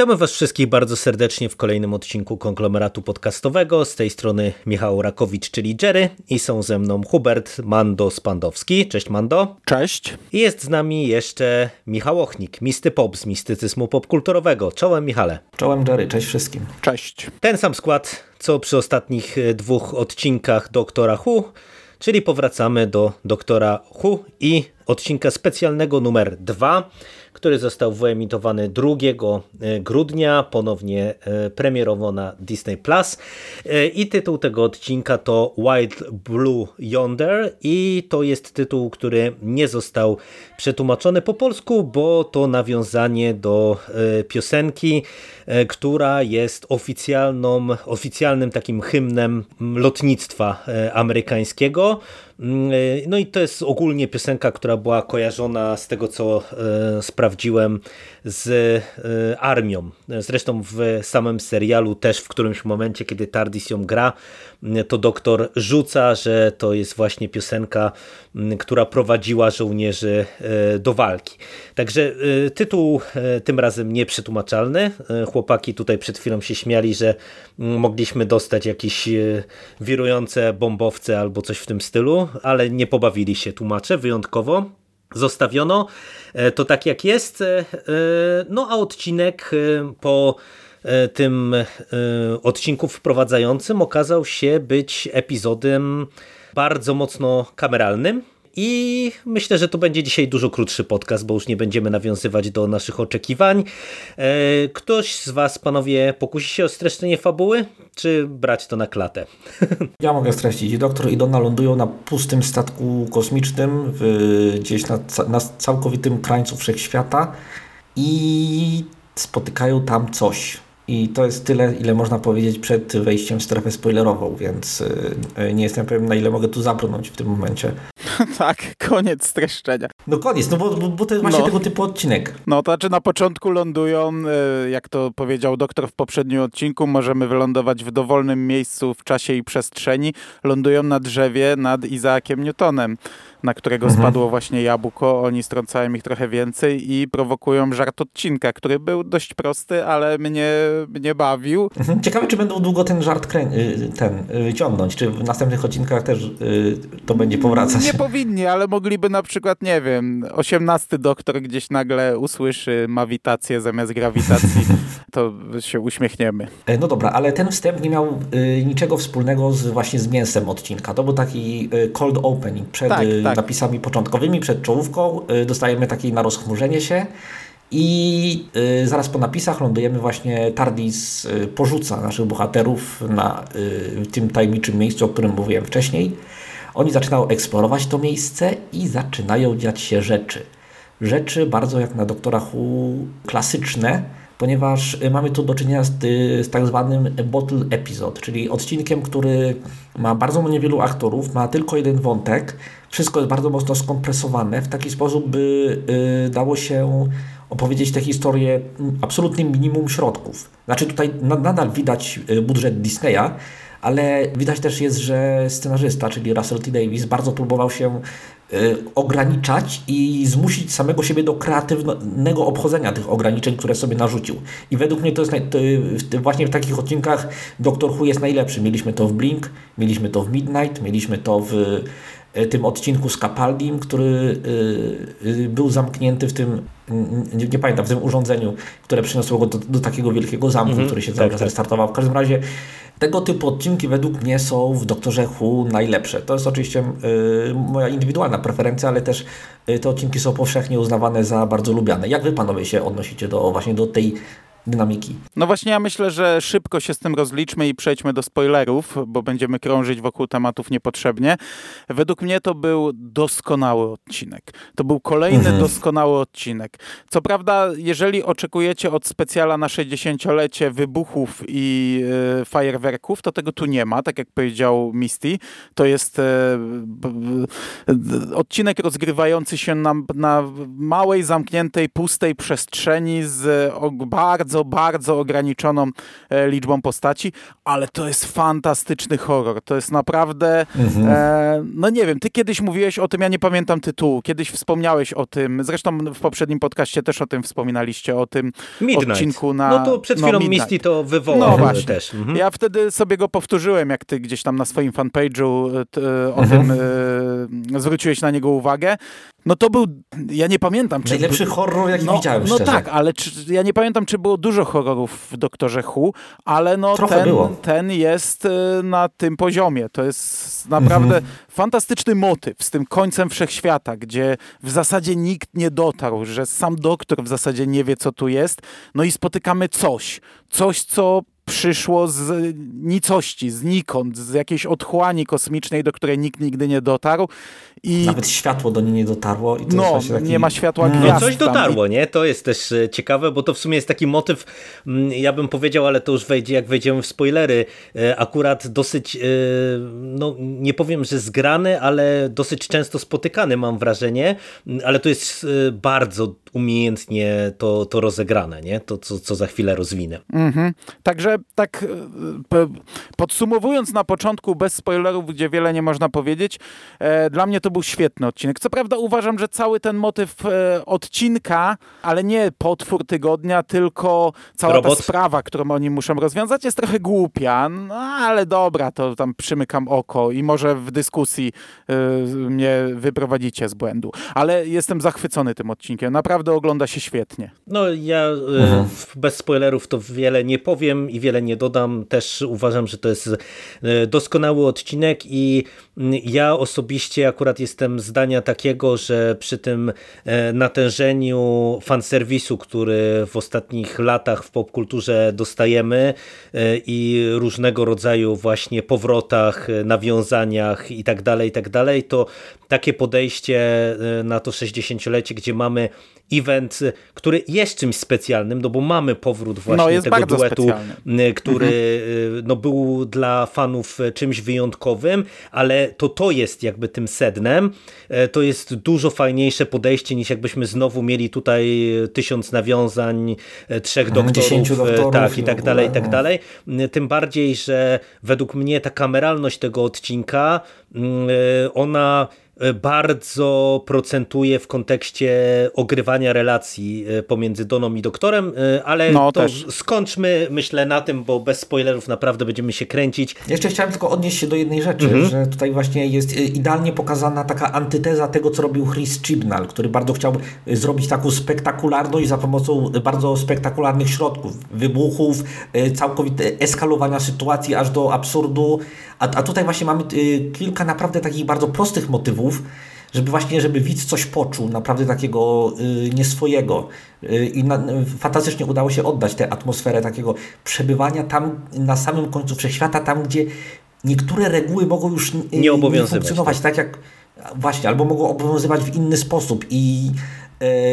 Witamy Was wszystkich bardzo serdecznie w kolejnym odcinku konglomeratu podcastowego. Z tej strony Michał Rakowicz, czyli Jerry, i są ze mną Hubert Mando Spandowski. Cześć Mando. Cześć. I jest z nami jeszcze Michał Ochnik, misty pop z mistycyzmu popkulturowego. Czołem Michale. Czołem Jerry, cześć wszystkim. Cześć. Ten sam skład, co przy ostatnich dwóch odcinkach Doktora Who, czyli powracamy do Doktora Who i odcinka specjalnego numer 2 który został wyemitowany 2 e, grudnia, ponownie e, premierowo na Disney+. Plus. E, I tytuł tego odcinka to Wild Blue Yonder i to jest tytuł, który nie został przetłumaczony po polsku, bo to nawiązanie do piosenki, która jest oficjalną, oficjalnym takim hymnem lotnictwa amerykańskiego. Mm, no i to jest ogólnie piosenka, która była kojarzona z tego, co sprawdziłem z e, armią. Zresztą w samym serialu też w którymś momencie, kiedy Tardis ją gra, to doktor rzuca, że to jest właśnie piosenka, która prowadziła żołnierzy e, do walki. Także e, tytuł tym razem nieprzetłumaczalny. Chłopaki tutaj przed chwilą się śmiali, że mogliśmy dostać jakieś wirujące bombowce albo coś w tym stylu, ale nie pobawili się tłumacze wyjątkowo zostawiono e, to tak jak jest. E, e, no a odcinek po tym odcinku wprowadzającym okazał się być epizodem bardzo mocno kameralnym. I myślę, że to będzie dzisiaj dużo krótszy podcast, bo już nie będziemy nawiązywać do naszych oczekiwań. E, ktoś z Was, panowie, pokusi się o streszczenie fabuły, czy brać to na klatę? Ja mogę streścić. Doktor i Donna lądują na pustym statku kosmicznym, w, gdzieś na, na całkowitym krańcu wszechświata i spotykają tam coś. I to jest tyle, ile można powiedzieć przed wejściem w strefę spoilerową, więc e, nie jestem pewien, na ile mogę tu zabrnąć w tym momencie. tak, koniec streszczenia. No koniec, no bo, bo to jest właśnie no. tego typu odcinek. No to znaczy na początku lądują, e, jak to powiedział doktor w poprzednim odcinku, możemy wylądować w dowolnym miejscu w czasie i przestrzeni. Lądują na drzewie nad Izaakiem Newtonem na którego mhm. spadło właśnie jabłko. Oni strącają ich trochę więcej i prowokują żart odcinka, który był dość prosty, ale mnie, mnie bawił. Ciekawe, czy będą długo ten żart y, ten wyciągnąć, czy w następnych odcinkach też y, to będzie powracać. Nie powinni, ale mogliby na przykład, nie wiem, osiemnasty doktor gdzieś nagle usłyszy mawitację zamiast grawitacji, to się uśmiechniemy. E, no dobra, ale ten wstęp nie miał y, niczego wspólnego z, właśnie z mięsem odcinka. To był taki cold opening przed tak, tak napisami początkowymi przed czołówką. Dostajemy takie na rozchmurzenie się. I y, zaraz po napisach lądujemy właśnie, Tardis y, porzuca naszych bohaterów na tym tajemniczym miejscu, o którym mówiłem wcześniej. Oni zaczynają eksplorować to miejsce i zaczynają dziać się rzeczy. Rzeczy bardzo jak na Doktora Who klasyczne, ponieważ mamy tu do czynienia z, z tak zwanym bottle episode, czyli odcinkiem, który ma bardzo niewielu aktorów, ma tylko jeden wątek, wszystko jest bardzo mocno skompresowane w taki sposób, by y, dało się opowiedzieć tę historię absolutnym minimum środków. Znaczy tutaj nadal widać y, budżet Disneya, ale widać też jest, że scenarzysta, czyli Russell T. Davis, bardzo próbował się y, ograniczać i zmusić samego siebie do kreatywnego obchodzenia tych ograniczeń, które sobie narzucił. I według mnie to jest to właśnie w takich odcinkach Doctor Who jest najlepszy. Mieliśmy to w Blink, mieliśmy to w Midnight, mieliśmy to w E, tym odcinku z Capaldim, który e, e, był zamknięty w tym, nie, nie pamiętam, w tym urządzeniu, które przyniosło go do, do takiego wielkiego zamku, mm -hmm, który się cały tak, czas tak. restartował. W każdym razie tego typu odcinki według mnie są w Doktorze Who najlepsze. To jest oczywiście y, moja indywidualna preferencja, ale też y, te odcinki są powszechnie uznawane za bardzo lubiane. Jak wy panowie się odnosicie do właśnie do tej dynamiki. No właśnie, ja myślę, że szybko się z tym rozliczmy i przejdźmy do spoilerów, bo będziemy krążyć wokół tematów niepotrzebnie. Według mnie to był doskonały odcinek. To był kolejny mhm. doskonały odcinek. Co prawda, jeżeli oczekujecie od specjala na 60-lecie wybuchów i e, fajerwerków, to tego tu nie ma, tak jak powiedział Misty. To jest e, odcinek rozgrywający się na, na małej, zamkniętej, pustej przestrzeni z bardzo bardzo, bardzo ograniczoną e, liczbą postaci, ale to jest fantastyczny horror. To jest naprawdę, mhm. e, no nie wiem, ty kiedyś mówiłeś o tym, ja nie pamiętam tytułu, kiedyś wspomniałeś o tym, zresztą w poprzednim podcaście też o tym wspominaliście, o tym Midnight. odcinku na... No to przed chwilą no, Misty to wywołał no, właśnie. też. Mhm. Ja wtedy sobie go powtórzyłem, jak ty gdzieś tam na swoim fanpage'u e, o mhm. tym e, zwróciłeś na niego uwagę. No to był, ja nie pamiętam. Czy Najlepszy horror, jaki no, widziałem, No tak, ale czy, ja nie pamiętam, czy było dużo horrorów w Doktorze Hu, ale no ten, ten jest y, na tym poziomie. To jest naprawdę mhm. fantastyczny motyw z tym końcem wszechświata, gdzie w zasadzie nikt nie dotarł, że sam doktor w zasadzie nie wie, co tu jest. No i spotykamy coś, coś, co przyszło z nicości, znikąd, z jakiejś otchłani kosmicznej, do której nikt nigdy nie dotarł. I... Nawet światło do niej nie dotarło. I to no, jest taki... nie ma światła mm. gwiazd. No coś dotarło, nie? To jest też e, ciekawe, bo to w sumie jest taki motyw, mm, ja bym powiedział, ale to już wejdzie, jak wejdziemy w spoilery, e, akurat dosyć, e, no nie powiem, że zgrany, ale dosyć często spotykany mam wrażenie, mm, ale to jest bardzo umiejętnie to, to rozegrane, nie? To, co, co za chwilę rozwinę. Mhm. Także tak podsumowując na początku, bez spoilerów, gdzie wiele nie można powiedzieć, dla mnie to był świetny odcinek. Co prawda uważam, że cały ten motyw e, odcinka, ale nie potwór tygodnia, tylko cała Robot. ta sprawa, którą oni muszą rozwiązać, jest trochę głupia. No ale dobra, to tam przymykam oko i może w dyskusji e, mnie wyprowadzicie z błędu. Ale jestem zachwycony tym odcinkiem. Naprawdę ogląda się świetnie. No ja e, mhm. bez spoilerów to wiele nie powiem i wiele nie dodam. Też uważam, że to jest e, doskonały odcinek i ja osobiście akurat jestem zdania takiego, że przy tym e, natężeniu fanserwisu, który w ostatnich latach w popkulturze dostajemy e, i różnego rodzaju właśnie powrotach, nawiązaniach i tak dalej, i tak dalej, to takie podejście na to 60-lecie, gdzie mamy event, który jest czymś specjalnym, no bo mamy powrót właśnie no, tego duetu, specjalny. który mhm. no, był dla fanów czymś wyjątkowym, ale to to jest jakby tym sednem. To jest dużo fajniejsze podejście niż jakbyśmy znowu mieli tutaj tysiąc nawiązań, trzech mhm, doktorów, doktorów tak i tak dalej, i tak no. dalej. Tym bardziej, że według mnie ta kameralność tego odcinka, mm, ona bardzo procentuje w kontekście ogrywania relacji e, pomiędzy Doną i doktorem, e, ale no, to też. skończmy myślę na tym, bo bez spoilerów naprawdę będziemy się kręcić. Jeszcze chciałem tylko odnieść się do jednej rzeczy, mhm. że tutaj właśnie jest e, idealnie pokazana taka antyteza tego, co robił Chris Chibnall, który bardzo chciał zrobić taką spektakularność za pomocą bardzo spektakularnych środków, wybuchów, całkowite eskalowania sytuacji aż do absurdu, a, a tutaj właśnie mamy kilka naprawdę takich bardzo prostych motywów, żeby właśnie, żeby widz coś poczuł, naprawdę takiego y, nieswojego. Y, I na, fantastycznie udało się oddać tę atmosferę takiego przebywania tam na samym końcu wszechświata, tam gdzie niektóre reguły mogą już y, nie, nie funkcjonować tak. tak jak właśnie, albo mogą obowiązywać w inny sposób i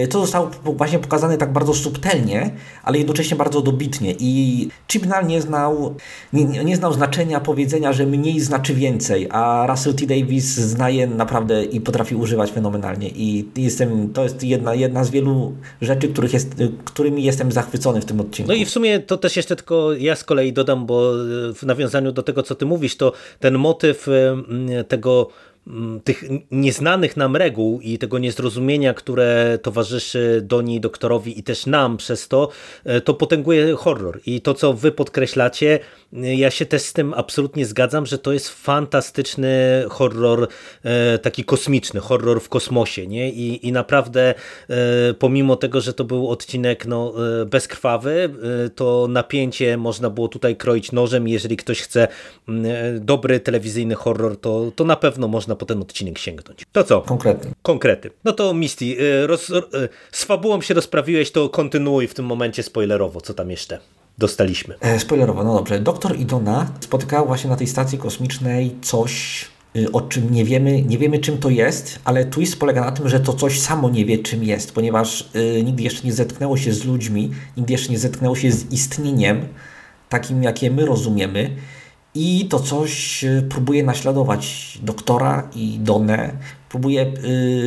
to zostało właśnie pokazane tak bardzo subtelnie, ale jednocześnie bardzo dobitnie. I Chibnall nie znał, nie, nie znał znaczenia powiedzenia, że mniej znaczy więcej, a Russell T. Davis znaje naprawdę i potrafi używać fenomenalnie. I jestem, to jest jedna, jedna z wielu rzeczy, których jest, którymi jestem zachwycony w tym odcinku. No i w sumie to też jeszcze tylko ja z kolei dodam, bo w nawiązaniu do tego, co ty mówisz, to ten motyw tego tych nieznanych nam reguł i tego niezrozumienia, które towarzyszy Doni doktorowi i też nam przez to, e, to potęguje horror. I to, co wy podkreślacie, e, ja się też z tym absolutnie zgadzam, że to jest fantastyczny horror e, taki kosmiczny, horror w kosmosie. Nie? I, I naprawdę pomimo tego, że to był odcinek no, bezkrwawy, to napięcie można było tutaj kroić nożem. Jeżeli ktoś chce dobry telewizyjny horror, to, to na pewno można po ten odcinek sięgnąć. To co? Konkrety. Konkrety. No to Misty, y, roz, y, z fabułą się rozprawiłeś, to kontynuuj w tym momencie spoilerowo, co tam jeszcze dostaliśmy. E, spoilerowo, no dobrze. Doktor i Donna spotykają właśnie na tej stacji kosmicznej coś, y, o czym nie wiemy, nie wiemy czym to jest, ale twist polega na tym, że to coś samo nie wie czym jest, ponieważ y, nigdy jeszcze nie zetknęło się z ludźmi, nigdy jeszcze nie zetknęło się z istnieniem takim, jakie my rozumiemy i to coś y, próbuje naśladować doktora i Donę, próbuje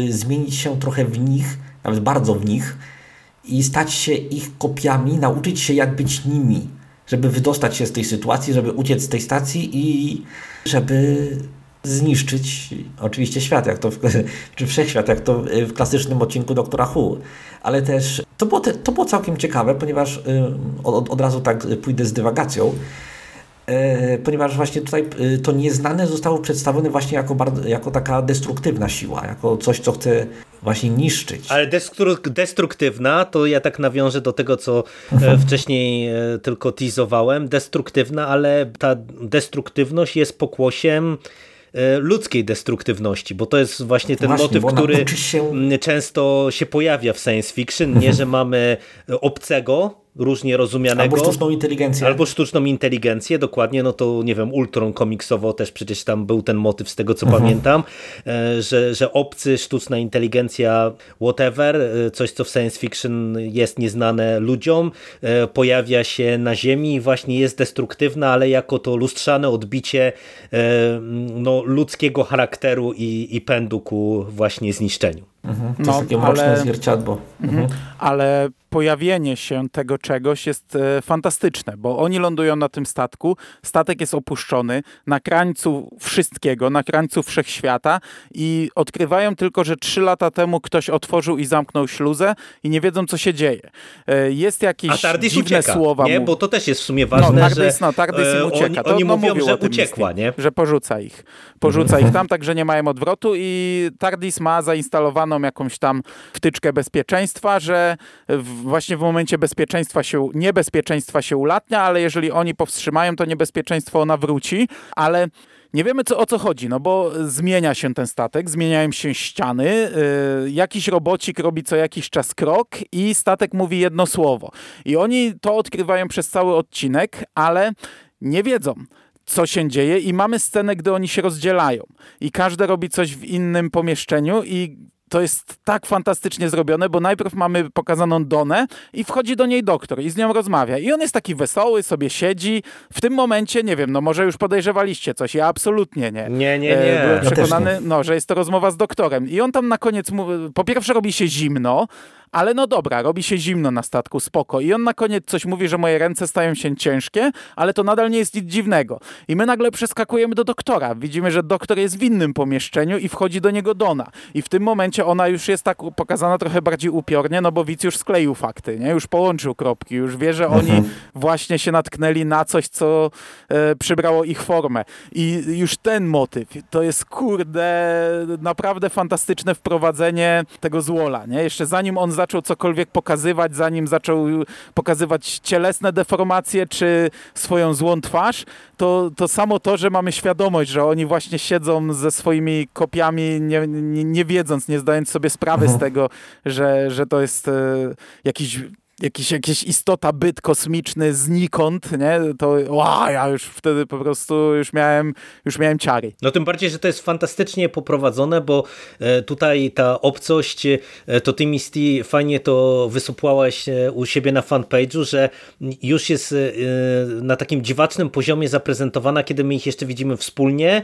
y, zmienić się trochę w nich, nawet bardzo w nich i stać się ich kopiami, nauczyć się jak być nimi, żeby wydostać się z tej sytuacji, żeby uciec z tej stacji i żeby zniszczyć oczywiście świat, jak to w, czy wszechświat, jak to w klasycznym odcinku Doktora Who. Ale też to było, te, to było całkiem ciekawe, ponieważ y, od, od razu tak pójdę z dywagacją, ponieważ właśnie tutaj y, to nieznane zostało przedstawione właśnie jako, bardzo, jako taka destruktywna siła, jako coś, co chce właśnie niszczyć. Ale destruktywna, to ja tak nawiążę do tego, co e, mhm. wcześniej e, tylko teasowałem, destruktywna, ale ta destruktywność jest pokłosiem E, ludzkiej destruktywności, bo to jest właśnie ten właśnie, motyw, który się... często się pojawia w science fiction, nie, że mamy obcego, różnie rozumianego. Albo sztuczną inteligencję. Albo sztuczną inteligencję, dokładnie, no to nie wiem, Ultron komiksowo też przecież tam był ten motyw z tego co mhm. pamiętam, e, że, że obcy, sztuczna inteligencja, whatever, e, coś co w science fiction jest nieznane ludziom, e, pojawia się na Ziemi i właśnie jest destruktywna, ale jako to lustrzane odbicie no, ludzkiego charakteru i, i pędu ku właśnie zniszczeniu. Mhm. To no, jest takie mroczne ale, zwierciadło. Mhm. mhm. Ale pojawienie się tego czegoś jest e, fantastyczne, bo oni lądują na tym statku, statek jest opuszczony na krańcu wszystkiego, na krańcu wszechświata i odkrywają tylko, że trzy lata temu ktoś otworzył i zamknął śluzę i nie wiedzą, co się dzieje. E, jest jakieś A Tardis dziwne ucieka, słowa. Nie? Bo to też jest w sumie no, ważne, no, Tardis, że no, Tardis im e, ucieka. Oni, to, oni no, mówią, że uciekła, nie? Że porzuca ich. Porzuca mhm. ich tam, tak że nie mają odwrotu i Tardis ma jakąś tam wtyczkę bezpieczeństwa, że właśnie w momencie bezpieczeństwa się, niebezpieczeństwa się ulatnia, ale jeżeli oni powstrzymają to niebezpieczeństwo, ona wróci, ale nie wiemy co, o co chodzi, no bo zmienia się ten statek, zmieniają się ściany, yy, jakiś robocik robi co jakiś czas krok i statek mówi jedno słowo. I oni to odkrywają przez cały odcinek, ale nie wiedzą co się dzieje i mamy scenę, gdy oni się rozdzielają i każdy robi coś w innym pomieszczeniu i to jest tak fantastycznie zrobione, bo najpierw mamy pokazaną Donę i wchodzi do niej doktor i z nią rozmawia. I on jest taki wesoły, sobie siedzi. W tym momencie, nie wiem, no może już podejrzewaliście coś. Ja absolutnie nie. Nie, nie, nie. E, byłem przekonany, no, że jest to rozmowa z doktorem. I on tam na koniec, po pierwsze robi się zimno, ale no dobra, robi się zimno na statku, spoko. I on na koniec coś mówi, że moje ręce stają się ciężkie, ale to nadal nie jest nic dziwnego. I my nagle przeskakujemy do doktora. Widzimy, że doktor jest w innym pomieszczeniu i wchodzi do niego Dona. I w tym momencie ona już jest tak pokazana trochę bardziej upiornie, no bo widz już skleił fakty, nie? Już połączył kropki, już wie, że oni mhm. właśnie się natknęli na coś, co e, przybrało ich formę. I już ten motyw, to jest kurde, naprawdę fantastyczne wprowadzenie tego złola, nie? Jeszcze zanim on zaczął cokolwiek pokazywać, zanim zaczął pokazywać cielesne deformacje czy swoją złą twarz, to, to samo to, że mamy świadomość, że oni właśnie siedzą ze swoimi kopiami, nie, nie, nie wiedząc, nie zdając sobie sprawy z mhm. tego, że, że to jest e, jakiś jakiś, jakiś istota, byt kosmiczny znikąd, nie? To wow, ja już wtedy po prostu już miałem, już miałem ciary. No tym bardziej, że to jest fantastycznie poprowadzone, bo e, tutaj ta obcość, e, to ty Misty fajnie to wysupłałaś e, u siebie na fanpage'u, że już jest na takim dziwacznym poziomie zaprezentowana, kiedy my ich jeszcze widzimy wspólnie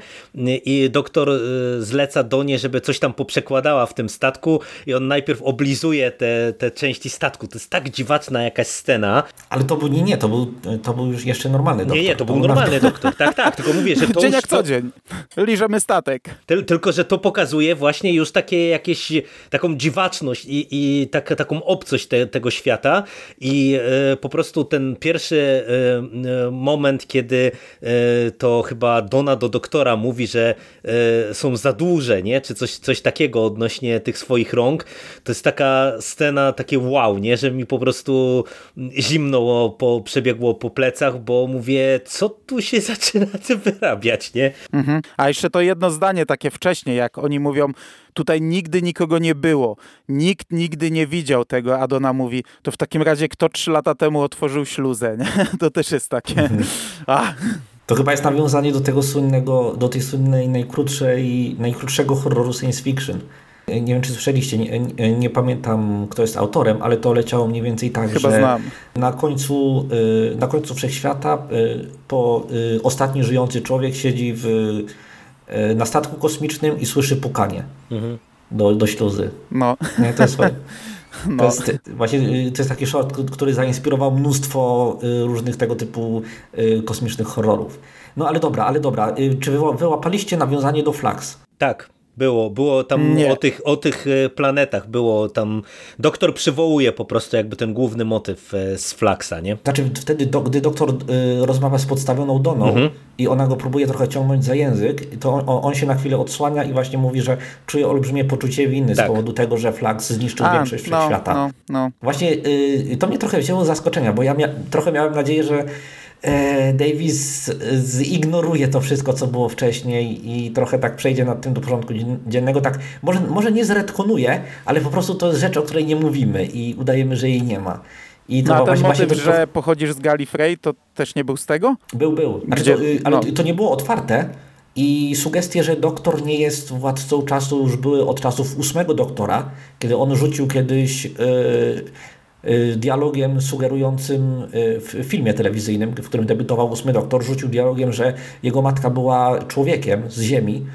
i doktor zleca do niej, żeby coś tam poprzekładała w tym statku i on najpierw oblizuje te, te części statku. To jest tak dziwne dziwaczna jakaś scena. Ale to był, nie, nie, to był, to był już jeszcze normalny doktor. Nie, nie, to, to był normalny doktor. Tak, tak, tylko mówię, że to Dzień jak co dzień. Liżemy statek. Ty, tylko, że to pokazuje właśnie już takie jakieś, taką dziwaczność i, i tak, taką obcość te, tego świata i e, po prostu ten pierwszy e, e moment, kiedy e, to chyba Dona do doktora mówi, że e, są za duże, nie? czy coś, coś takiego odnośnie tych swoich rąk, to jest taka scena, takie wow, nie? że mi po prostu prostu zimno po, przebiegło po plecach, bo mówię, co tu się zaczyna wyrabiać, nie? Mhm. A jeszcze to jedno zdanie takie wcześniej, jak oni mówią, tutaj nigdy nikogo nie było, nikt nigdy nie widział tego, Adona mówi, to w takim razie kto trzy lata temu otworzył śluzę, nie? To też jest takie... Mhm. To chyba jest nawiązanie do tego słynnego, do tej słynnej najkrótszej, najkrótszego horroru science fiction, nie wiem, czy słyszeliście, nie, nie, nie, pamiętam, kto jest autorem, ale to leciało mniej więcej tak, Chyba że znam. Na, końcu, y, na końcu wszechświata y, po y, ostatni żyjący człowiek siedzi w, na statku kosmicznym i słyszy pukanie mhm. do, do śluzy. No. Nie, to jest fajne. No. To jest, właśnie to jest taki short, który zainspirował mnóstwo różnych tego typu kosmicznych horrorów. No ale dobra, ale dobra. Czy wyłapaliście nawiązanie do Flax? Tak. Było, było tam o tych, o tych e, planetach, było tam, doktor przywołuje po prostu jakby ten główny motyw e, z Flaxa, nie? Znaczy wtedy, do, gdy doktor y, rozmawia z podstawioną Doną mhm. i ona go próbuje trochę ciągnąć za język, to on, on, się na chwilę odsłania i właśnie mówi, że czuje olbrzymie poczucie winy tak. z powodu tego, że Flax zniszczył A, większość no, świata. No, no. Właśnie y, to mnie trochę wzięło zaskoczenia, bo ja mia trochę miałem nadzieję, że Davis zignoruje to wszystko, co było wcześniej i trochę tak przejdzie nad tym do porządku dziennego. Tak, może, może nie zredkonuje, ale po prostu to jest rzecz, o której nie mówimy i udajemy, że jej nie ma. I to no, ten właśnie, motyw, że pochodzisz z Gallifrey, to też nie był z tego? Był, był. Znaczy Gdzie? To, y, ale no. to nie było otwarte i sugestie, że doktor nie jest władcą czasu już były od czasów ósmego doktora, kiedy on rzucił kiedyś... Yy, dialogiem sugerującym y, w filmie telewizyjnym, w którym debiutował ósmy doktor, rzucił dialogiem, że jego matka była człowiekiem z Ziemi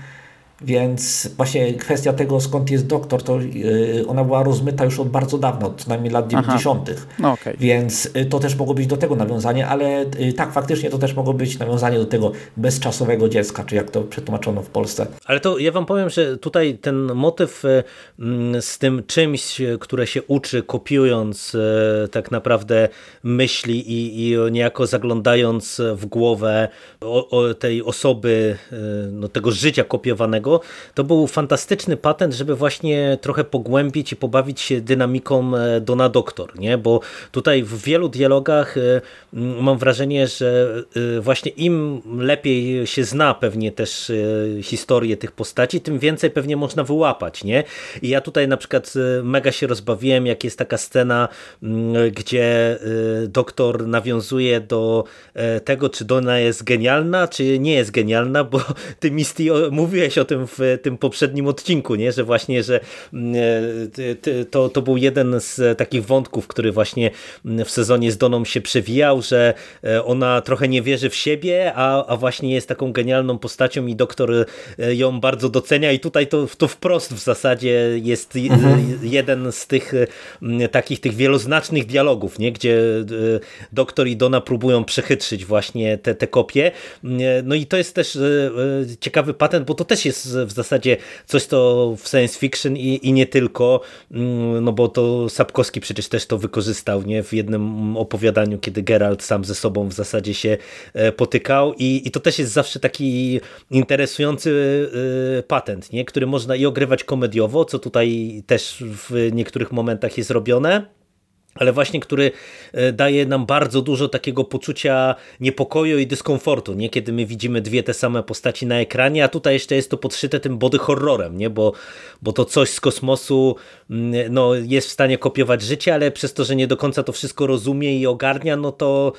więc właśnie kwestia tego, skąd jest doktor, to yy, ona była rozmyta już od bardzo dawna, od najmniej lat 90. No, okay. Więc yy, to też mogło być do tego nawiązanie, ale yy, tak, faktycznie to też mogło być nawiązanie do tego bezczasowego dziecka, czy jak to przetłumaczono w Polsce. Ale to ja wam powiem, że tutaj ten motyw y, mm, z tym czymś, które się uczy, kopiując y, tak naprawdę myśli i, i niejako zaglądając w głowę o, o tej osoby, y, no, tego życia kopiowanego, to był fantastyczny patent, żeby właśnie trochę pogłębić i pobawić się dynamiką e, Dona Doktor, nie? bo tutaj w wielu dialogach e, mam wrażenie, że e, właśnie im lepiej się zna pewnie też historię tych postaci, tym więcej pewnie można wyłapać, nie? I ja tutaj na przykład mega się rozbawiłem, jak jest taka scena, gdzie doktor nawiązuje do tego, czy Dona jest genialna, czy nie jest genialna, bo ty Misty mówiłeś o tym w tym poprzednim odcinku, nie? że właśnie, że mm, e, to, to był jeden z takich wątków, który właśnie mm, w sezonie z Doną się przewijał, że e, ona trochę nie wierzy w siebie, a, a właśnie jest taką genialną postacią i doktor e, ją bardzo docenia i tutaj to, to wprost w zasadzie jest mhm. jeden z tych takich tych wieloznacznych dialogów, nie? gdzie doktor i Dona próbują przechytrzyć właśnie te, te kopie. No i to jest też ciekawy patent, bo to też jest w zasadzie coś, to w science fiction i, i nie tylko, mm, no bo to Sapkowski przecież też to wykorzystał nie w jednym opowiadaniu, kiedy Geralt sam ze sobą w zasadzie się e, potykał i, i to też jest zawsze taki interesujący e, patent, nie? który można i ogrywać komediowo, co tutaj też w niektórych momentach jest robione, ale właśnie który e, daje nam bardzo dużo takiego poczucia niepokoju i dyskomfortu, nie? kiedy my widzimy dwie te same postaci na ekranie, a tutaj jeszcze jest to podszyte tym body horrorem, nie? Bo, bo to coś z kosmosu mm, no, jest w stanie kopiować życie, ale przez to, że nie do końca to wszystko rozumie i ogarnia, no to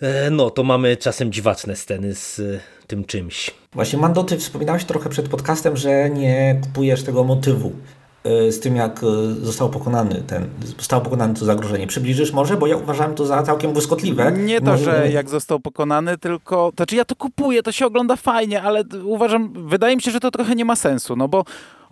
e, no to mamy czasem dziwaczne sceny z e, tym czymś. Właśnie Mando, ty wspominałeś trochę przed podcastem, że nie kupujesz tego motywu z tym, jak e, został pokonany ten, zostało pokonane to zagrożenie. Przybliżysz może? Bo ja uważałem to za całkiem błyskotliwe. Nie to, że jak został pokonany, tylko... To znaczy ja to kupuję, to się ogląda fajnie, ale uważam, wydaje mi się, że to trochę nie ma sensu, no bo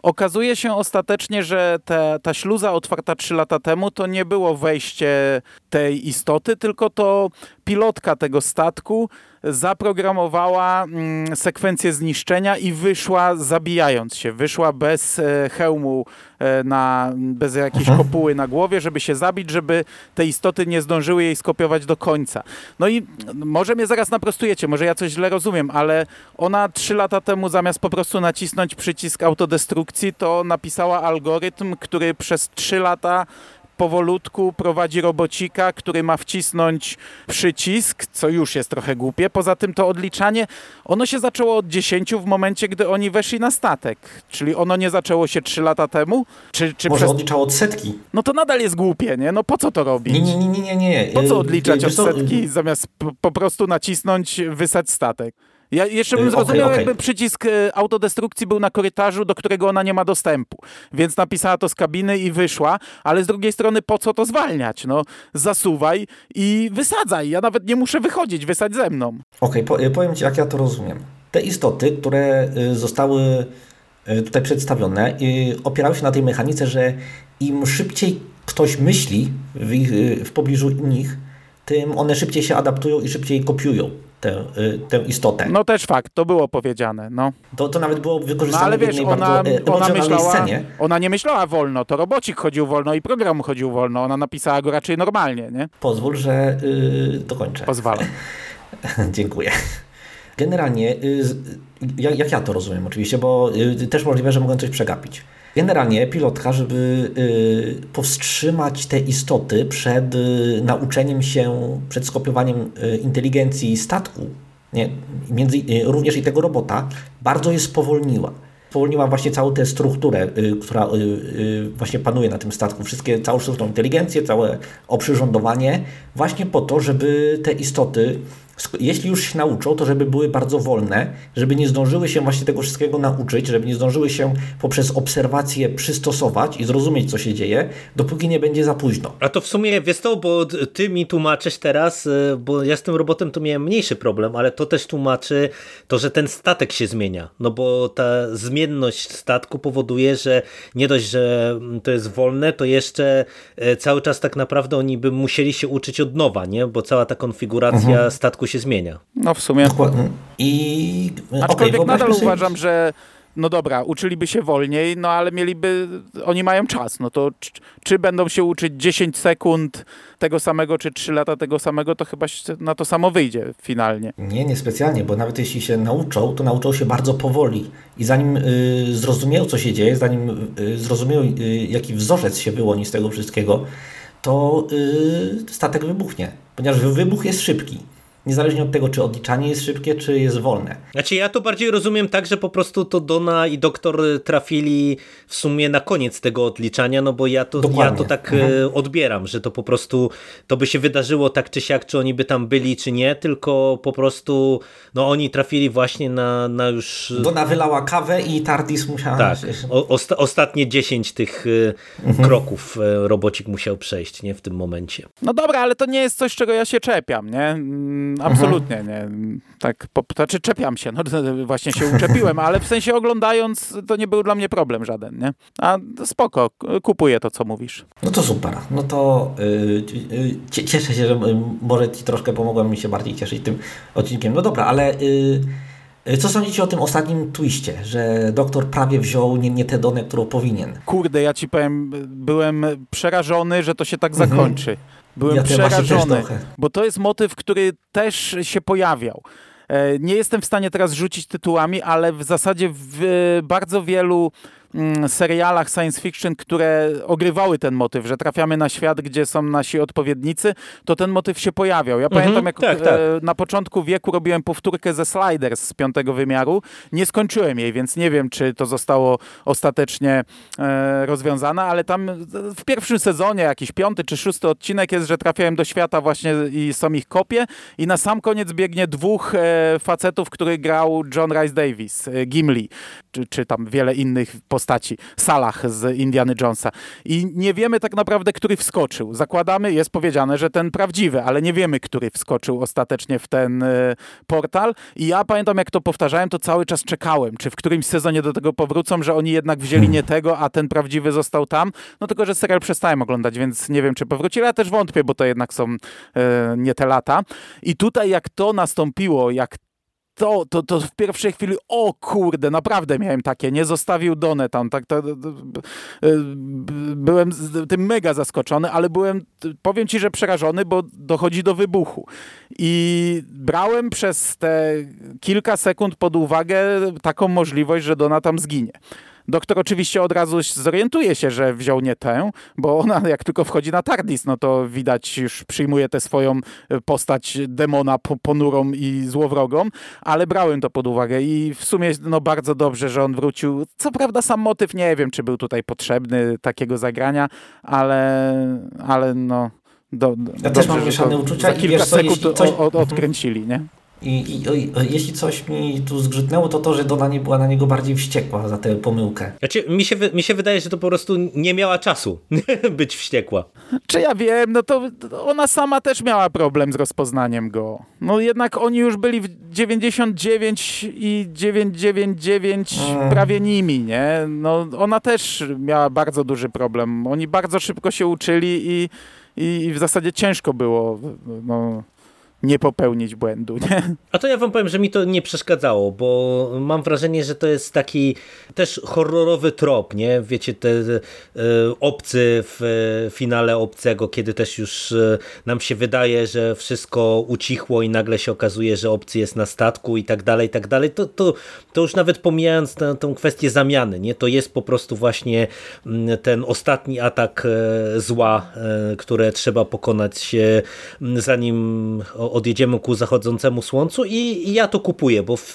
Okazuje się ostatecznie, że te, ta śluza otwarta trzy lata temu to nie było wejście tej istoty, tylko to pilotka tego statku zaprogramowała mm, sekwencję zniszczenia i wyszła zabijając się. Wyszła bez e, hełmu, e, na, bez jakiejś mhm. kopuły na głowie, żeby się zabić, żeby te istoty nie zdążyły jej skopiować do końca. No i może mnie zaraz naprostujecie, może ja coś źle rozumiem, ale ona trzy lata temu zamiast po prostu nacisnąć przycisk autodestrukcji, to napisała algorytm, który przez trzy lata powolutku prowadzi robocika, który ma wcisnąć przycisk, co już jest trochę głupie. Poza tym to odliczanie, ono się zaczęło od 10 w momencie, gdy oni weszli na statek. Czyli ono nie zaczęło się 3 lata temu? Czy, czy Może przez... odliczało od setki. No to nadal jest głupie, nie? No po co to robić? Nie, nie, nie, nie. nie. Po co odliczać od setki, zamiast po prostu nacisnąć, wysać statek? Ja jeszcze bym y, zrozumiał, okay, okay. jakby przycisk y, autodestrukcji był na korytarzu, do którego ona nie ma dostępu. Więc napisała to z kabiny i wyszła, ale z drugiej strony po co to zwalniać? No, zasuwaj i wysadzaj. Ja nawet nie muszę wychodzić, wysadź ze mną. Okej, okay, powiem Ci, jak ja to rozumiem. Te istoty, które y, zostały tutaj przedstawione, opierały się na tej mechanice, że im szybciej ktoś myśli w, ich, w pobliżu nich, tym one szybciej się adaptują i szybciej kopiują tę, y, tę istotę. No też fakt, to było powiedziane. No. To, to nawet było wykorzystane no, ale wiesz, w jednej ona, bardzo ona myślała, scenie. Ona nie myślała wolno, to robocik chodził wolno i program chodził wolno. Ona napisała go raczej normalnie, nie? Pozwól, że yy, dokończę. Pozwalam. Dziękuję. Generalnie, yy, jak, jak ja to rozumiem oczywiście, bo yy, też możliwe, że mogę coś przegapić. Generalnie pilotka, żeby y, powstrzymać te istoty przed y, nauczeniem się, przed skopiowaniem y, inteligencji statku, nie, między, również i tego robota, bardzo je spowolniła. Spowolniła właśnie całą tę strukturę, która właśnie panuje na tym statku, wszystkie, całą sztuczną inteligencję, całe oprzyrządowanie, właśnie po to, żeby te istoty jeśli już się nauczą, to żeby były bardzo wolne, żeby nie zdążyły się właśnie tego wszystkiego nauczyć, żeby nie zdążyły się poprzez obserwacje przystosować i zrozumieć, co się dzieje, dopóki nie będzie za późno. A to w sumie, wiesz to, bo ty mi tłumaczysz teraz, y, bo ja z tym robotem to miałem mniejszy problem, ale to też tłumaczy to, że ten statek się zmienia, no bo ta zmienność statku powoduje, że nie dość, że to jest wolne, to jeszcze y, cały czas tak naprawdę oni by musieli się uczyć od nowa, nie? Bo cała ta konfiguracja mhm. statku się zmienia. No w sumie. Dokładnie. I Aczkolwiek okay, nadal uważam, że no dobra, uczyliby się wolniej, no ale mieliby, oni mają czas, no to czy, czy, będą się uczyć 10 sekund tego samego, czy 3 lata tego samego, to chyba na to samo wyjdzie finalnie. Nie, nie specjalnie, bo nawet jeśli się nauczą, to nauczą się bardzo powoli i zanim y, zrozumieją, co się dzieje, zanim y, zrozumieją, y, jaki wzorzec się wyłoni z tego wszystkiego, to y, statek wybuchnie, ponieważ wybuch jest szybki niezależnie od tego, czy odliczanie jest szybkie, czy jest wolne. Znaczy ja to bardziej rozumiem tak, że po prostu to Dona i doktor trafili w sumie na koniec tego odliczania, no bo ja to, ja to tak mhm. E, odbieram, że to po prostu to by się wydarzyło tak czy siak, czy oni by tam byli, czy nie, tylko po prostu no oni trafili właśnie na, na już... Dona wylała kawę i Tardis musiała... Tak, o, osta ostatnie 10 tych e, mhm. kroków e, robocik musiał przejść, nie, w tym momencie. No dobra, ale to nie jest coś, czego ja się czepiam, nie? Mm, absolutnie nie. Tak, po, znaczy czepiam się, no właśnie się uczepiłem, ale w sensie oglądając to nie był dla mnie problem żaden, nie? A spoko, kupuję to, co mówisz. No to super. No to yy, cieszę się, że może ci troszkę pomogłem mi się bardziej cieszyć tym odcinkiem. No dobra, ale yy, co sądzicie o tym ostatnim twiście, że doktor prawie wziął nie, nie tę donę, którą powinien? Kurde, ja ci powiem, byłem przerażony, że to się tak mhm. zakończy. Byłem ja przerażony, bo to jest motyw, który też się pojawiał. E, nie jestem w stanie teraz rzucić tytułami, ale w zasadzie w bardzo wielu serialach science fiction, które ogrywały ten motyw, że trafiamy na świat, gdzie są nasi odpowiednicy, to ten motyw się pojawiał. Ja mhm, pamiętam, jak tak, tak. E, na początku wieku robiłem powtórkę ze Sliders z piątego wymiaru. Nie skończyłem jej, więc nie wiem, czy to zostało ostatecznie e, rozwiązane, ale tam w pierwszym sezonie, jakiś piąty czy szósty odcinek jest, że trafiałem do świata właśnie i są ich kopie i na sam koniec biegnie dwóch e, facetów, który grał John Rice Davis, Gimli, czy, czy tam wiele innych postaci postaci, Salah z Indiana Jonesa. I nie wiemy tak naprawdę, który wskoczył. Zakładamy, jest powiedziane, że ten prawdziwy, ale nie wiemy, który wskoczył ostatecznie w ten y, portal. I ja pamiętam, jak to powtarzałem, to cały czas czekałem, czy w którymś sezonie do tego powrócą, że oni jednak wzięli nie tego, a ten prawdziwy został tam. No tylko, że serial przestałem oglądać, więc nie wiem, czy powrócili. Ja też wątpię, bo to jednak są y, nie te lata. I tutaj, jak to nastąpiło, jak to, to, to w pierwszej chwili, o kurde, naprawdę miałem takie, nie zostawił Donę tam, tak, to, to, byłem tym mega zaskoczony, ale byłem, powiem ci, że przerażony, bo dochodzi do wybuchu. I brałem przez te kilka sekund pod uwagę taką możliwość, że Dona tam zginie. Doktor oczywiście od razu zorientuje się, że wziął nie tę, bo ona jak tylko wchodzi na TARDIS, no to widać już przyjmuje tę swoją e, postać demona ponurą i złowrogą, ale brałem to pod uwagę i w sumie no bardzo dobrze, że on wrócił. Co prawda sam motyw nie wiem, czy był tutaj potrzebny takiego zagrania, ale, ale no... Do, do, ja dobrze, też mam mieszane uczucia. Za kilka wiesz, sekund coś... od, odkręcili, nie? I, i, i, jeśli coś mi tu zgrzytnęło, to to, że Dona nie była na niego bardziej wściekła za tę pomyłkę. Znaczy, mi, się, mi się wydaje, że to po prostu nie miała czasu być wściekła. Czy ja wiem, no to ona sama też miała problem z rozpoznaniem go. No jednak oni już byli w 99 i 999 mm. prawie nimi, nie? No ona też miała bardzo duży problem. Oni bardzo szybko się uczyli i, i w zasadzie ciężko było no, nie popełnić błędu. Nie? A to ja wam powiem, że mi to nie przeszkadzało, bo mam wrażenie, że to jest taki też horrorowy trop, nie? Wiecie, te e, obcy w e, finale obcego, kiedy też już e, nam się wydaje, że wszystko ucichło i nagle się okazuje, że obcy jest na statku i tak dalej, i tak dalej. To, to, to już nawet pomijając tę, tę kwestię zamiany, nie? To jest po prostu właśnie mm, ten ostatni atak zła, które trzeba pokonać zanim odjedziemy ku zachodzącemu słońcu i ja to kupuję, bo w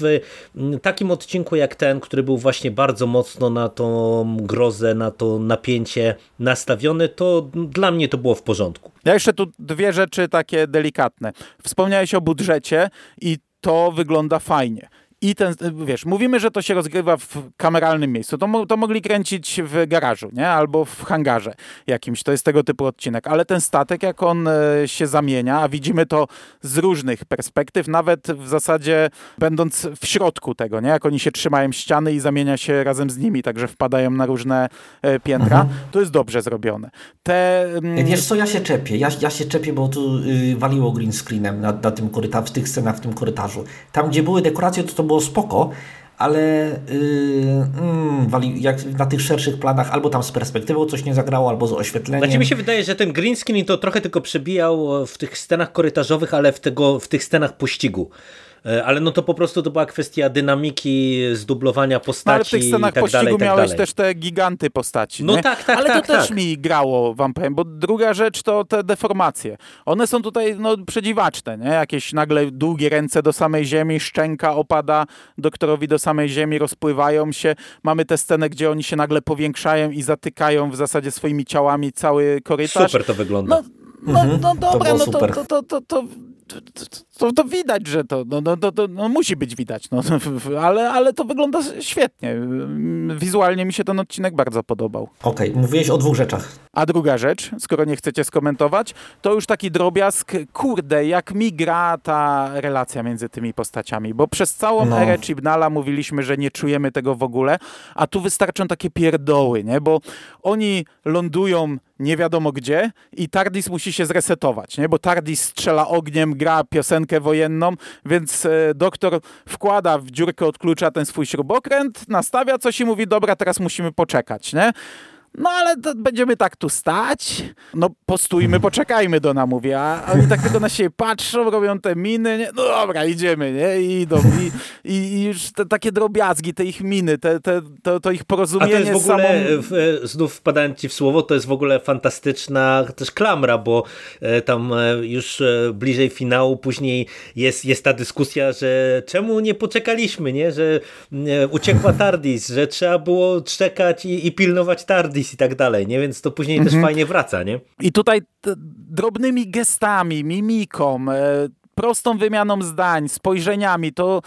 takim odcinku jak ten, który był właśnie bardzo mocno na tą grozę, na to napięcie nastawiony, to dla mnie to było w porządku. Ja jeszcze tu dwie rzeczy takie delikatne. Wspomniałeś o budżecie i to wygląda fajnie. I ten, wiesz, mówimy, że to się rozgrywa w kameralnym miejscu. To, to mogli kręcić w garażu, nie? Albo w hangarze jakimś. To jest tego typu odcinek. Ale ten statek, jak on e, się zamienia, a widzimy to z różnych perspektyw, nawet w zasadzie będąc w środku tego, nie? Jak oni się trzymają ściany i zamienia się razem z nimi, także wpadają na różne e, piętra. Mhm. To jest dobrze zrobione. Te... Mm, wiesz co, ja się czepię. Ja, ja się czepię, bo tu y, waliło green screenem na, na tym korytarzu, w tych scenach, w tym korytarzu. Tam, gdzie były dekoracje, to to było spoko, ale yy, jak na tych szerszych planach albo tam z perspektywą coś nie zagrało, albo z oświetleniem. Znaczy mi się wydaje, że ten green screen to trochę tylko przebijał w tych scenach korytarzowych, ale w, tego, w tych scenach pościgu. E, ale no to po prostu to była kwestia dynamiki, zdublowania postaci no, ale w tych scenach i tak pościgu dalej, tak miałeś też te giganty postaci. No nie? tak, tak, Ale tak, to tak. też mi grało, wam powiem, bo druga rzecz to te deformacje. One są tutaj no, przedziwaczne, nie? Jakieś nagle długie ręce do samej ziemi, szczęka opada doktorowi do samej ziemi, rozpływają się. Mamy tę scenę, gdzie oni się nagle powiększają i zatykają w zasadzie swoimi ciałami cały korytarz. Super to wygląda. No, no, mhm. no dobra, to no to, to, to, to, to to, to, widać, że to, no, no, to, no, musi być widać, no, ale, ale to wygląda świetnie. Wizualnie mi się ten odcinek bardzo podobał. Okej, okay, mówiłeś o dwóch rzeczach. A druga rzecz, skoro nie chcecie skomentować, to już taki drobiazg, kurde, jak mi gra ta relacja między tymi postaciami, bo przez całą no. erę Chibnala mówiliśmy, że nie czujemy tego w ogóle, a tu wystarczą takie pierdoły, nie? bo oni lądują nie wiadomo gdzie i TARDIS musi się zresetować, nie? bo TARDIS strzela ogniem, gra piosenkę wojenną, więc e, doktor wkłada w dziurkę od klucza ten swój śrubokręt, nastawia coś i mówi, dobra, teraz musimy poczekać, nie? No ale będziemy tak tu stać. No postójmy, poczekajmy do namówienia. A oni tak tylko na siebie patrzą, robią te miny. Nie? No dobra, idziemy, nie? I idą. I, i, i już te takie drobiazgi, te ich miny, te, te, to, to ich porozumienie A to jest w ogóle, samą... w, znów wpadając ci w słowo, to jest w ogóle fantastyczna też klamra, bo e, tam e, już e, bliżej finału później jest, jest ta dyskusja, że czemu nie poczekaliśmy, nie? Że uciekła Tardis, że trzeba było czekać i, i pilnować Tardis i tak dalej, nie? Więc to później mhm. też fajnie wraca, nie? I tutaj drobnymi gestami, mimiką, e, prostą wymianą zdań, spojrzeniami, to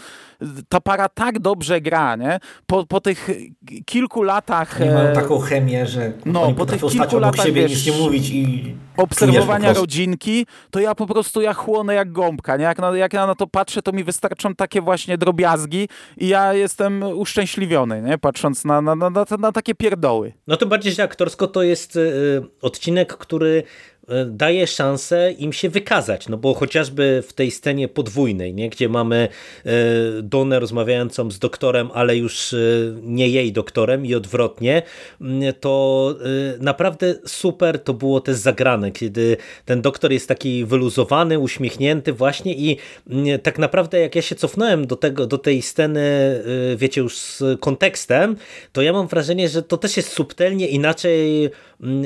ta para tak dobrze gra, nie? Po, po tych kilku latach... Oni mają e, taką chemię, że no, oni po tych kilku latach, siebie wiesz, nic nie mówić i obserwowania rodzinki, to ja po prostu ja chłonę jak gąbka, nie? Jak, na, jak ja na to patrzę, to mi wystarczą takie właśnie drobiazgi i ja jestem uszczęśliwiony, nie? Patrząc na, na, na, na, na takie pierdoły. No to bardziej, że aktorsko to jest y, odcinek, który daje szansę im się wykazać, no bo chociażby w tej scenie podwójnej, nie, gdzie mamy e, Donę rozmawiającą z doktorem, ale już e, nie jej doktorem i odwrotnie, to naprawdę super to było też zagrane, kiedy ten doktor jest taki wyluzowany, uśmiechnięty właśnie i tak naprawdę jak ja się cofnąłem do, tego, do tej sceny, wiecie już z kontekstem, to ja mam wrażenie, że to też jest subtelnie inaczej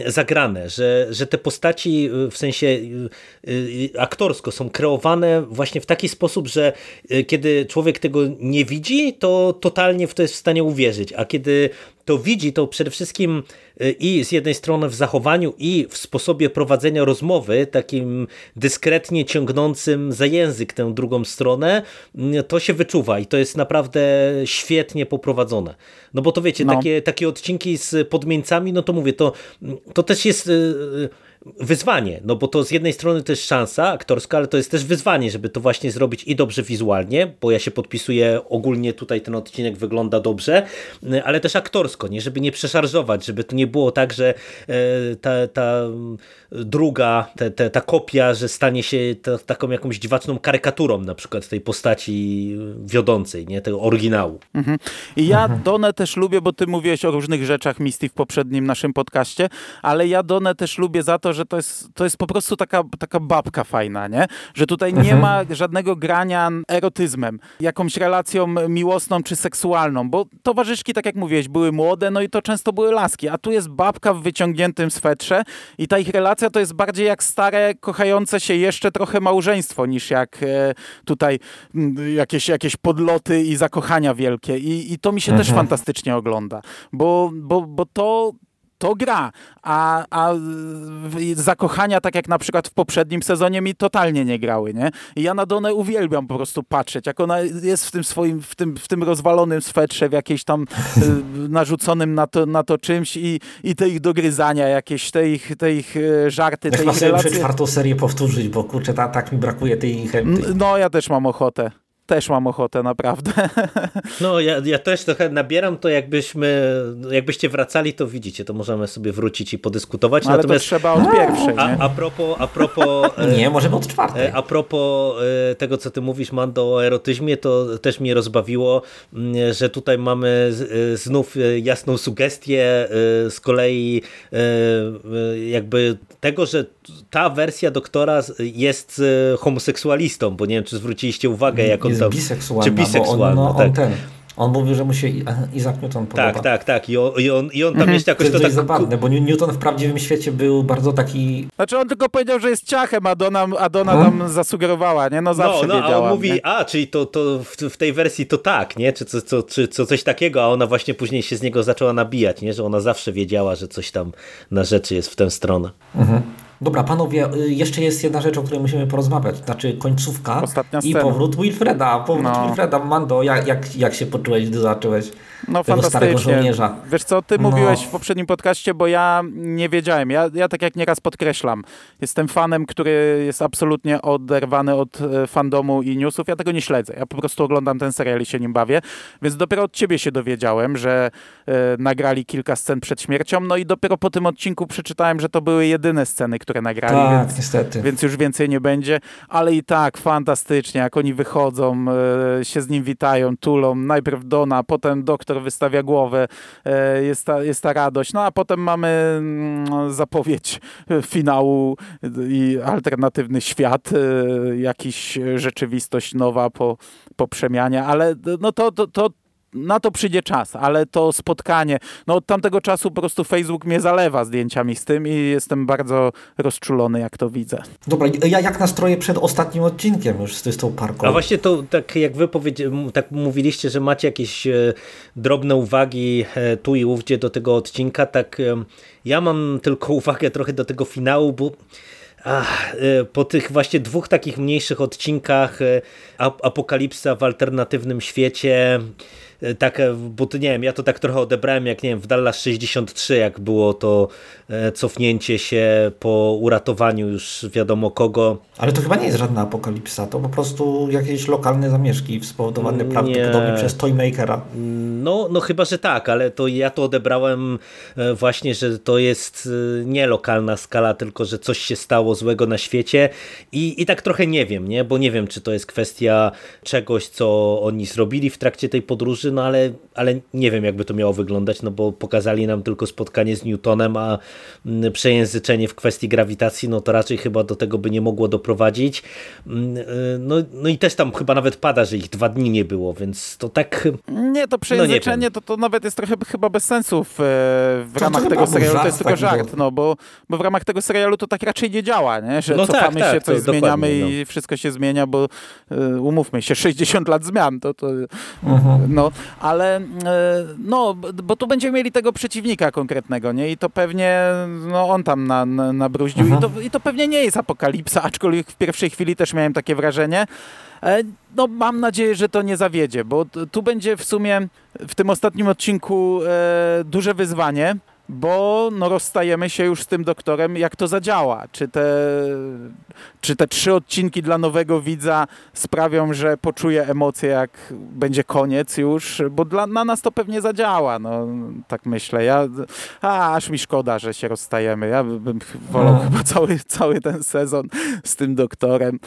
zagrane, że, że te postaci w sensie aktorsko są kreowane właśnie w taki sposób, że kiedy człowiek tego nie widzi, to totalnie w to jest w stanie uwierzyć, a kiedy to widzi, to przede wszystkim y, i z jednej strony w zachowaniu, i w sposobie prowadzenia rozmowy, takim dyskretnie ciągnącym za język tę drugą stronę, y, to się wyczuwa i to jest naprawdę świetnie poprowadzone. No bo to wiecie, no. takie, takie odcinki z podmieńcami, no to mówię, to, to też jest y, wyzwanie, no bo to z jednej strony to jest szansa aktorska, ale to jest też wyzwanie, żeby to właśnie zrobić i dobrze wizualnie, bo ja się podpisuję, ogólnie tutaj ten odcinek wygląda dobrze, ale też aktorsko, nie, żeby nie przeszarżować, żeby to nie było tak, że e, ta, ta druga, ta, ta, ta kopia, że stanie się ta, taką jakąś dziwaczną karykaturą na przykład tej postaci wiodącej, nie, tego oryginału. Mhm. I ja mhm. Donę też lubię, bo ty mówiłeś o różnych rzeczach Misty w poprzednim naszym podcaście, ale ja Donę też lubię za to, że to jest, to jest po prostu taka, taka babka fajna, nie? Że tutaj nie mhm. ma żadnego grania erotyzmem, jakąś relacją miłosną czy seksualną, bo towarzyszki, tak jak mówiłeś, były młode, no i to często były laski, a tu jest babka w wyciągniętym swetrze i ta ich relacja to jest bardziej jak stare, kochające się jeszcze trochę małżeństwo, niż jak e, tutaj jakieś, jakieś podloty i zakochania wielkie i, i to mi się mhm. też fantastycznie ogląda, bo, bo, bo to to gra, a, a zakochania, tak jak na przykład w poprzednim sezonie, mi totalnie nie grały, nie? I ja na Donę uwielbiam po prostu patrzeć, jak ona jest w tym swoim, w tym, w tym rozwalonym swetrze, w jakiejś tam y, narzuconym na to, na to czymś i, i te ich dogryzania, jakieś te ich, te ich y, żarty, te ich relacje. czwartą serię powtórzyć, bo kurczę, ta, tak mi brakuje tej chemii. No, ja też mam ochotę też mam ochotę, naprawdę. No, ja, ja też trochę nabieram to, jakbyśmy, jakbyście wracali, to widzicie, to możemy sobie wrócić i podyskutować. No, ale Natomiast, to trzeba od pierwszej, a, a propos, a propos... nie, możemy od czwartej. A propos e, tego, co ty mówisz, Mando, o erotyzmie, to też mnie rozbawiło, mm, że tutaj mamy e, znów e, jasną sugestię z kolei jakby tego, że ta wersja doktora jest homoseksualistą, bo nie wiem, czy zwróciliście uwagę, jak on jest biseksualna, czy biseksualna, on, no, tak. on ten, on mówił, że mu się Isaac Newton podoba. Tak, tak, tak. I on, i on, i on tam mhm. jeszcze jakoś to, to, to tak... zabawne, bo Newton w prawdziwym świecie był bardzo taki... Znaczy on tylko powiedział, że jest ciachem, a Dona, a Dona hmm? tam zasugerowała, nie? No zawsze no, no, wiedziałam, a on mówi, nie? a, czyli to, to w, w, tej wersji to tak, nie? Czy, co, co, czy co coś takiego, a ona właśnie później się z niego zaczęła nabijać, nie? Że ona zawsze wiedziała, że coś tam na rzeczy jest w tę stronę. Mhm. Dobra, panowie, y, jeszcze jest jedna rzecz, o której musimy porozmawiać, znaczy końcówka i powrót Wilfreda. Powrót no. Wilfreda, Mando, jak, jak, jak się poczułeś, gdy zacząłeś no, żołnierza? Wiesz co, ty no. mówiłeś w poprzednim podcaście, bo ja nie wiedziałem. Ja, ja tak jak nieraz podkreślam, jestem fanem, który jest absolutnie oderwany od e, fandomu i newsów. Ja tego nie śledzę. Ja po prostu oglądam ten serial i się nim bawię. Więc dopiero od ciebie się dowiedziałem, że e, nagrali kilka scen przed śmiercią. No i dopiero po tym odcinku przeczytałem, że to były jedyne sceny, które nagrali, tak, więc, niestety. więc już więcej nie będzie, ale i tak fantastycznie, jak oni wychodzą, e, się z nim witają, tulą, najpierw Dona, potem doktor wystawia głowę, e, jest ta, jest ta radość, no a potem mamy mm, zapowiedź finału i alternatywny świat, e, jakiś rzeczywistość nowa po, po przemianie, ale no to, to, to na to przyjdzie czas, ale to spotkanie, no od tamtego czasu po prostu Facebook mnie zalewa zdjęciami z tym i jestem bardzo rozczulony, jak to widzę. Dobra, ja jak nastroję przed ostatnim odcinkiem już z, tą parką? A właśnie to, tak jak wy tak mówiliście, że macie jakieś e, drobne uwagi e, tu i ówdzie do tego odcinka, tak e, ja mam tylko uwagę trochę do tego finału, bo Ach, po tych właśnie dwóch takich mniejszych odcinkach Apokalipsa w alternatywnym świecie tak, e, bo to nie wiem, ja to tak trochę odebrałem jak nie wiem, w Dallas 63, jak było to e, cofnięcie się po uratowaniu już wiadomo kogo. Ale to chyba nie jest żadna apokalipsa, to po prostu jakieś lokalne zamieszki spowodowane nie. prawdopodobnie przez Toymakera. No, no chyba, że tak, ale to ja to odebrałem właśnie, że to jest nie lokalna skala, tylko że coś się stało złego na świecie i, i tak trochę nie wiem, nie? bo nie wiem, czy to jest kwestia czegoś, co oni zrobili w trakcie tej podróży, dobrzy, no ale, ale nie wiem jakby to miało wyglądać, no bo pokazali nam tylko spotkanie z Newtonem, a mm, przejęzyczenie w kwestii grawitacji, no to raczej chyba do tego by nie mogło doprowadzić. Mm, y, no, no i też tam chyba nawet pada, że ich dwa dni nie było, więc to tak... Nie, to przejęzyczenie no nie to, to nawet jest trochę chyba bez sensu w, w ramach to tego serialu, to jest tylko żart, no bo, bo w ramach tego serialu to tak raczej nie działa, nie? że no cofamy tak, tak, się, coś zmieniamy i no. wszystko się zmienia, bo y, umówmy się, 60 lat zmian, to, to mhm. no, ale y, no, bo tu będziemy mieli tego przeciwnika konkretnego, nie? I to pewnie, no on tam na, na, nabruździł mhm. i, to, i to pewnie nie jest apokalipsa, aczkolwiek w pierwszej chwili też miałem takie wrażenie, e, no mam nadzieję, że to nie zawiedzie, bo tu będzie w sumie w tym ostatnim odcinku e, duże wyzwanie, bo no, rozstajemy się już z tym doktorem, jak to zadziała. Czy te, czy te trzy odcinki dla nowego widza sprawią, że poczuje emocje, jak będzie koniec już, bo dla, na nas to pewnie zadziała, no tak myślę. Ja, a, aż mi szkoda, że się rozstajemy. Ja bym wolał no. chyba cały, cały ten sezon z tym doktorem.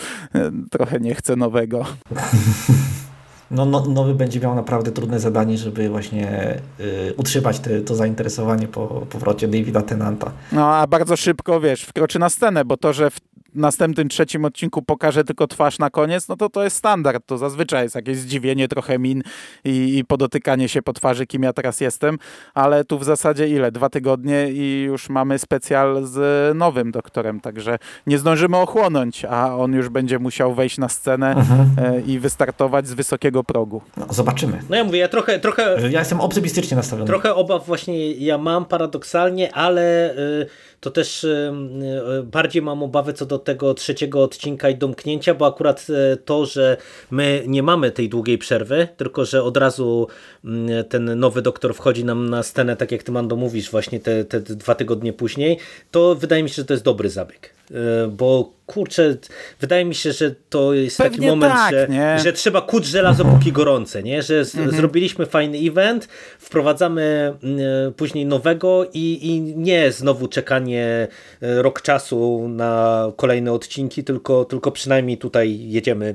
Trochę nie chcę nowego. no, no, nowy będzie miał naprawdę trudne zadanie, żeby właśnie y, utrzymać te, to zainteresowanie po powrocie Davida Tenanta. No a bardzo szybko, wiesz, wkroczy na scenę, bo to, że w następnym trzecim odcinku pokaże tylko twarz na koniec, no to to jest standard. To zazwyczaj jest jakieś zdziwienie, trochę min i, i podotykanie się po twarzy, kim ja teraz jestem, ale tu w zasadzie ile? Dwa tygodnie i już mamy specjal z nowym doktorem, także nie zdążymy ochłonąć, a on już będzie musiał wejść na scenę mhm. E, i wystartować z wysokiego progu. No, zobaczymy. No ja mówię, ja trochę, trochę... Ja jestem optymistycznie nastawiony. Trochę obaw właśnie ja mam paradoksalnie, ale... To też e, bardziej mam obawy co do tego trzeciego odcinka i domknięcia, bo akurat e, to, że my nie mamy tej długiej przerwy, tylko że od razu ten nowy doktor wchodzi nam na scenę, tak jak ty Mando mówisz, właśnie te, te dwa tygodnie później, to wydaje mi się, że to jest dobry zabieg. E, bo kurczę, wydaje mi się, że to jest Pewnie taki moment, tak, że, że trzeba kuć żelazo póki gorące, nie? że z, mhm. zrobiliśmy fajny event, wprowadzamy y, później nowego i, i nie znowu czekanie e, rok czasu na kolejne odcinki, tylko, tylko przynajmniej tutaj jedziemy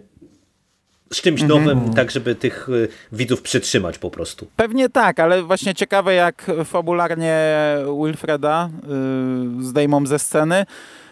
z czymś mhm. nowym, tak żeby tych widzów przytrzymać po prostu. Pewnie tak, ale właśnie ciekawe jak fabularnie Wilfreda y, zdejmą ze sceny, E,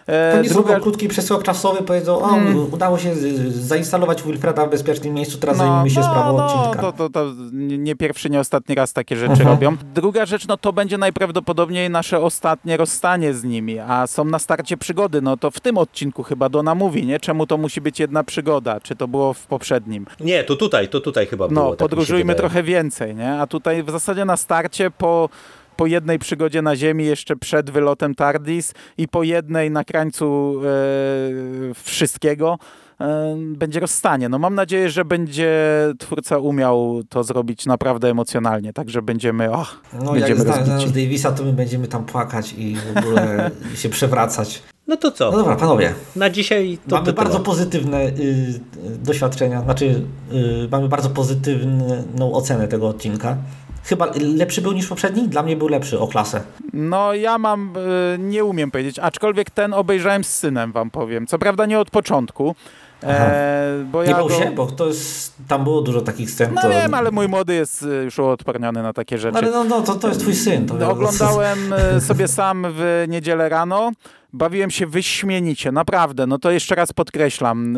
to nie druga... krótki przesyłek czasowy, powiedzą, o, hmm. udało się zainstalować Wilfreda w bezpiecznym miejscu, teraz no, zajmijmy się no, sprawą no, odcinka. To, to, to nie pierwszy, nie ostatni raz takie rzeczy mhm. robią. Druga rzecz, no to będzie najprawdopodobniej nasze ostatnie rozstanie z nimi, a są na starcie przygody, no to w tym odcinku chyba Dona mówi, nie? Czemu to musi być jedna przygoda? Czy to było w poprzednim? Nie, to tutaj, to tutaj chyba było. No, tak podróżujmy trochę więcej, nie? A tutaj w zasadzie na starcie po po jednej przygodzie na Ziemi jeszcze przed wylotem TARDIS i po jednej na krańcu e, wszystkiego e, będzie rozstanie. No mam nadzieję, że będzie twórca umiał to zrobić naprawdę emocjonalnie, także będziemy och, no, będziemy jak znając Davisa, to my będziemy tam płakać i w ogóle się przewracać. No to co? No dobra, panowie. Na dzisiaj to Mamy to bardzo pozytywne y, doświadczenia, znaczy y, mamy bardzo pozytywną ocenę tego odcinka. Chyba lepszy był niż poprzedni? Dla mnie był lepszy o klasę. No ja mam, y, nie umiem powiedzieć, aczkolwiek ten obejrzałem z synem, wam powiem. Co prawda nie od początku. E, bo nie ja bał go... się, bo to jest, tam było dużo takich scen. No to... wiem, ale mój młody jest y, już uodporniony na takie rzeczy. Ale no, no to, to jest twój syn. To Oglądałem y, sobie sam w niedzielę rano. Bawiłem się wyśmienicie, naprawdę. No to jeszcze raz podkreślam.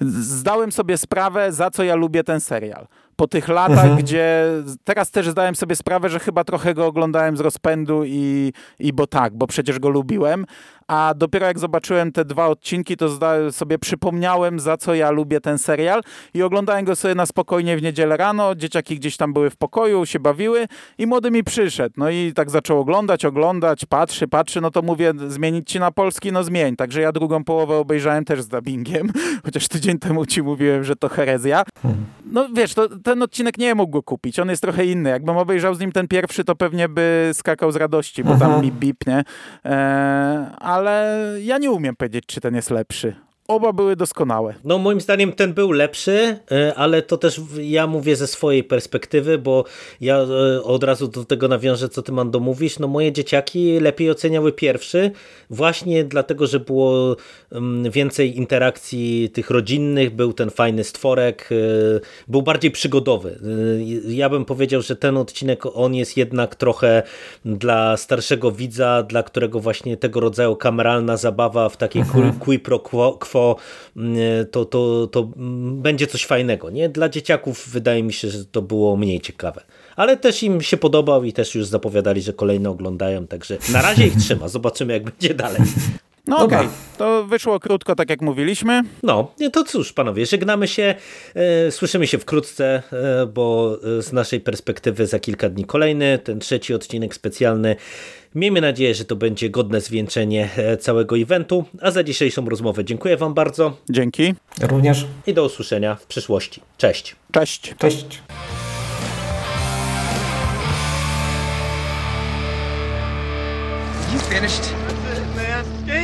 Zdałem sobie sprawę, za co ja lubię ten serial po tych latach, mhm. gdzie teraz też zdałem sobie sprawę, że chyba trochę go oglądałem z rozpędu i, i bo tak, bo przecież go lubiłem, a dopiero jak zobaczyłem te dwa odcinki, to sobie przypomniałem, za co ja lubię ten serial. I oglądałem go sobie na spokojnie w niedzielę rano, dzieciaki gdzieś tam były w pokoju, się bawiły i młody mi przyszedł, no i tak zaczął oglądać, oglądać, patrzy, patrzy, no to mówię, zmienić ci na polski, no zmień, także ja drugą połowę obejrzałem też z dubbingiem, chociaż tydzień temu ci mówiłem, że to herezja. Hmm. No wiesz, to, ten odcinek nie mógł go kupić, on jest trochę inny, jakbym obejrzał z nim ten pierwszy, to pewnie by skakał z radości, bo tam mi bip, nie? Eee, ale ja nie umiem powiedzieć, czy ten jest lepszy. Oba były doskonałe. No moim zdaniem ten był lepszy, e, ale to też ja mówię ze swojej perspektywy, bo ja e, od razu do tego nawiążę, co ty Mando mówisz. No moje dzieciaki lepiej oceniały pierwszy, właśnie dlatego, że było mm, więcej interakcji tych rodzinnych, był ten fajny stworek, e, był bardziej przygodowy. Ja bym powiedział, że ten odcinek, on jest jednak trochę dla starszego widza, dla którego właśnie tego rodzaju kameralna zabawa w takiej mhm. qui pro quo Mm, to, to, to będzie coś fajnego. Nie? Dla dzieciaków wydaje mi się, że to było mniej ciekawe. Ale też im się podobał i też już zapowiadali, że kolejne oglądają, także na razie ich trzyma. Zobaczymy jak będzie dalej. No okej, okay. to wyszło krótko, tak jak mówiliśmy. No, to cóż, panowie, żegnamy się. E, słyszymy się wkrótce, e, bo z naszej perspektywy za kilka dni kolejny, ten trzeci odcinek specjalny. Miejmy nadzieję, że to będzie godne zwieńczenie e, całego eventu. A za dzisiejszą rozmowę dziękuję Wam bardzo. Dzięki. Również. I do usłyszenia w przyszłości. Cześć. Cześć. Cześć. You finished?